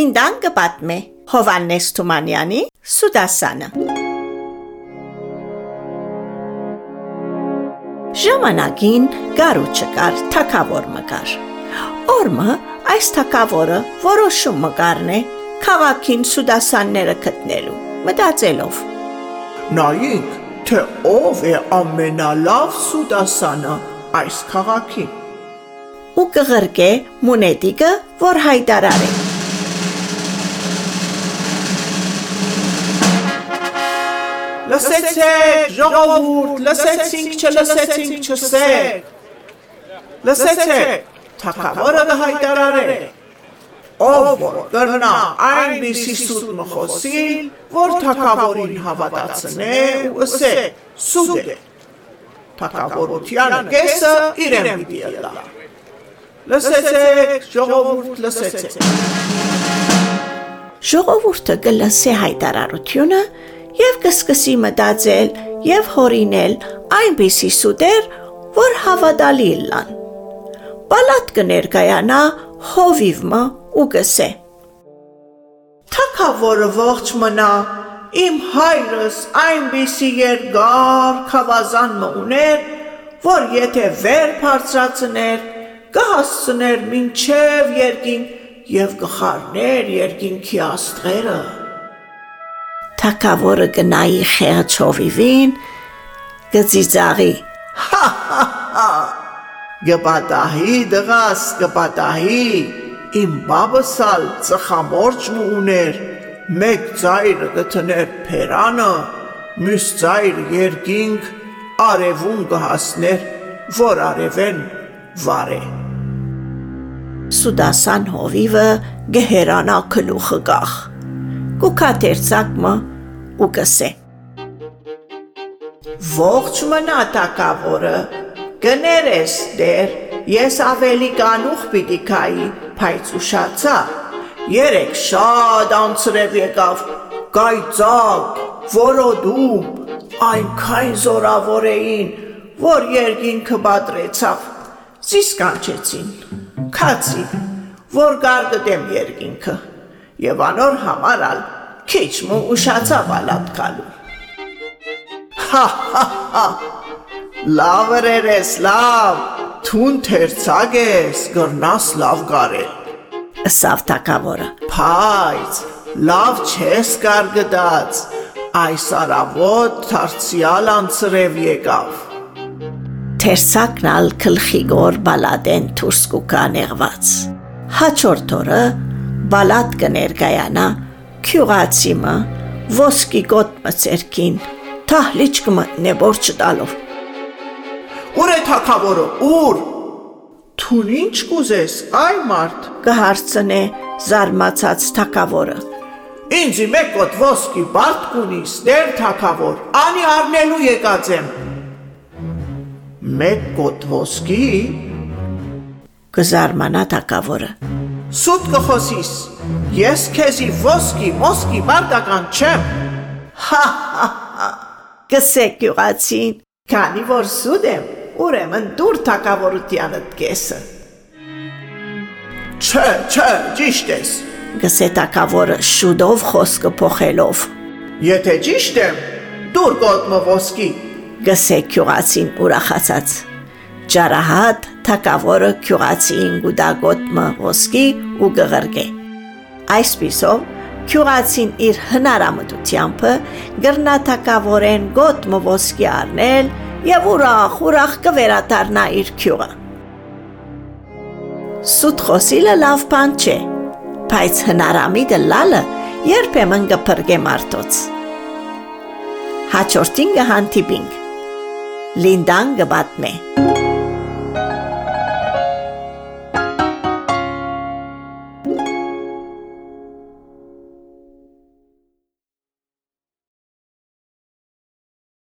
Լինդան կպատմե Հովաննես Թումանյանի Սուդասանը Ժամանակին գարուչը կար, թակավոր մկար։ Օրմը այս թակավորը որոշում մկարն է քաղաքին Սուդասանները գտնելու, մտածելով. Նայինք, թե ով է ամենալավ Սուդասանը այս քաղաքին։ Ու կղրկե մունետիկը, որ հայտարարի։ Լսեցեք, ժողովուրդ, լսեցինք, չլսեցինք, չսեք։ Լսեցեք, թակավորը կհայտարարե։ Ով որ կրնա այնպիսի սուտ մխոսիլ, որ թակավորին հավատացնե ու ըսե, սուտ է։ Թակավորության կեսը իրեն պիտի ելա։ Լսեցեք, ժողովուրդ, լսեցեք։ Ժողովուրդը կլսի հայտարարությունը եւ կսկսի մտածել եւ հորինել այնպիսի սուտեր, որ հավատալի լան։ Պալատ կներկայանա հովիվմը ու կսե. Թակավորը ողջ մնա, իմ հայրս այնպիսի երկար խավազան մը ուներ, որ եթե վեր բարձրացներ, կհասցներ մինչև երկինք եւ կխառներ երկինքի աստղերը։ Թակավորը գնայի խեղճ հովիվին, կծիծաղի. Գպատահի դղաս, գպատահի, իմ բաբսալ ծխամորճ մը ուներ, մեկ ծայրը գտներ փերանը, մյուս ծայր երկինք արևուն կհասներ, որ արևեն վարե։ Սուդասան հովիվը գեհերանա քլուխը գախ։ Կուքա տերցակմը ու կսե։ Ողջ մնա տակավորը, գներես դեր, ես ավելի կանուխ պիտի կայի, բայց ուշացա, երեք շատ անցրև եկավ, կայծակ, որոդում, այնքայն զորավոր էին, որ երգինքը բադրեցավ, զիսկանչեցին, կացի, որ գարգդեմ երգինքը, և անոր համարալ քիչ մը ուշացավ ալատ կալու։ Հա, հա, հա, լավ երես, լավ, թուն թերցակ ես, գրնաս լավ գարել։ Սավ թակավորը։ Փայց, լավ չես կարգդած, այս արավոտ թարցիալ անցրև եկավ։ Թերսակն ալ քլխիգոր բալադեն թուրս կուկա նեղված։ Հաջորդ օրը բալատ կներկայանա քյուղացիմը ոսկի գոտ մծերքին թահլիճ կմտնե borç տալով։ Ուր է թակավորը, ուր։ Թուն ինչ կուզես, այ մարդ։ Կհարցնե զարմացած թակավորը։ Ինձի մեկ ոտ ոսկի բարդ կունիս, դեր թակավոր, անի արնելու եկած եմ։ Մեկ կոտ ոսկի, Կզարմանա թակավորը։ սուտ կխոսիս, ես քեզի ոսկի, մոսկի բարտական չեմ։ Հա, հա, հա, Կսե գյուղացին, քանի որ սուտ եմ, ուրեմն դուր թակավորությանդ կեսը։ Չէ, չէ, ճիշտ ես։ գսե թակավորը շուտով խոսքը փոխելով։ Եթե ճիշտ եմ, դուր գոտնը ոսկի։ Գսե գյուղացին ուրախացած։ Ջարահատ թակավորը գյուղացին գուդագոտմը ոսկի ու գղրգե։ Այսպիսով Քյուղացին իր հնարամտությամբ գրնա թակավորեն գոտմը ոսկի առնել եւ ուրախ ուրախ կվերադառնա իր քյուղը։ Սուտ խոսիլը լավ բան չէ, բայց հնարամիտը լալը երբեմն կփրկե մարդոց։ Հաջորդին կհանդիպինք։ Լինդան կբատմե։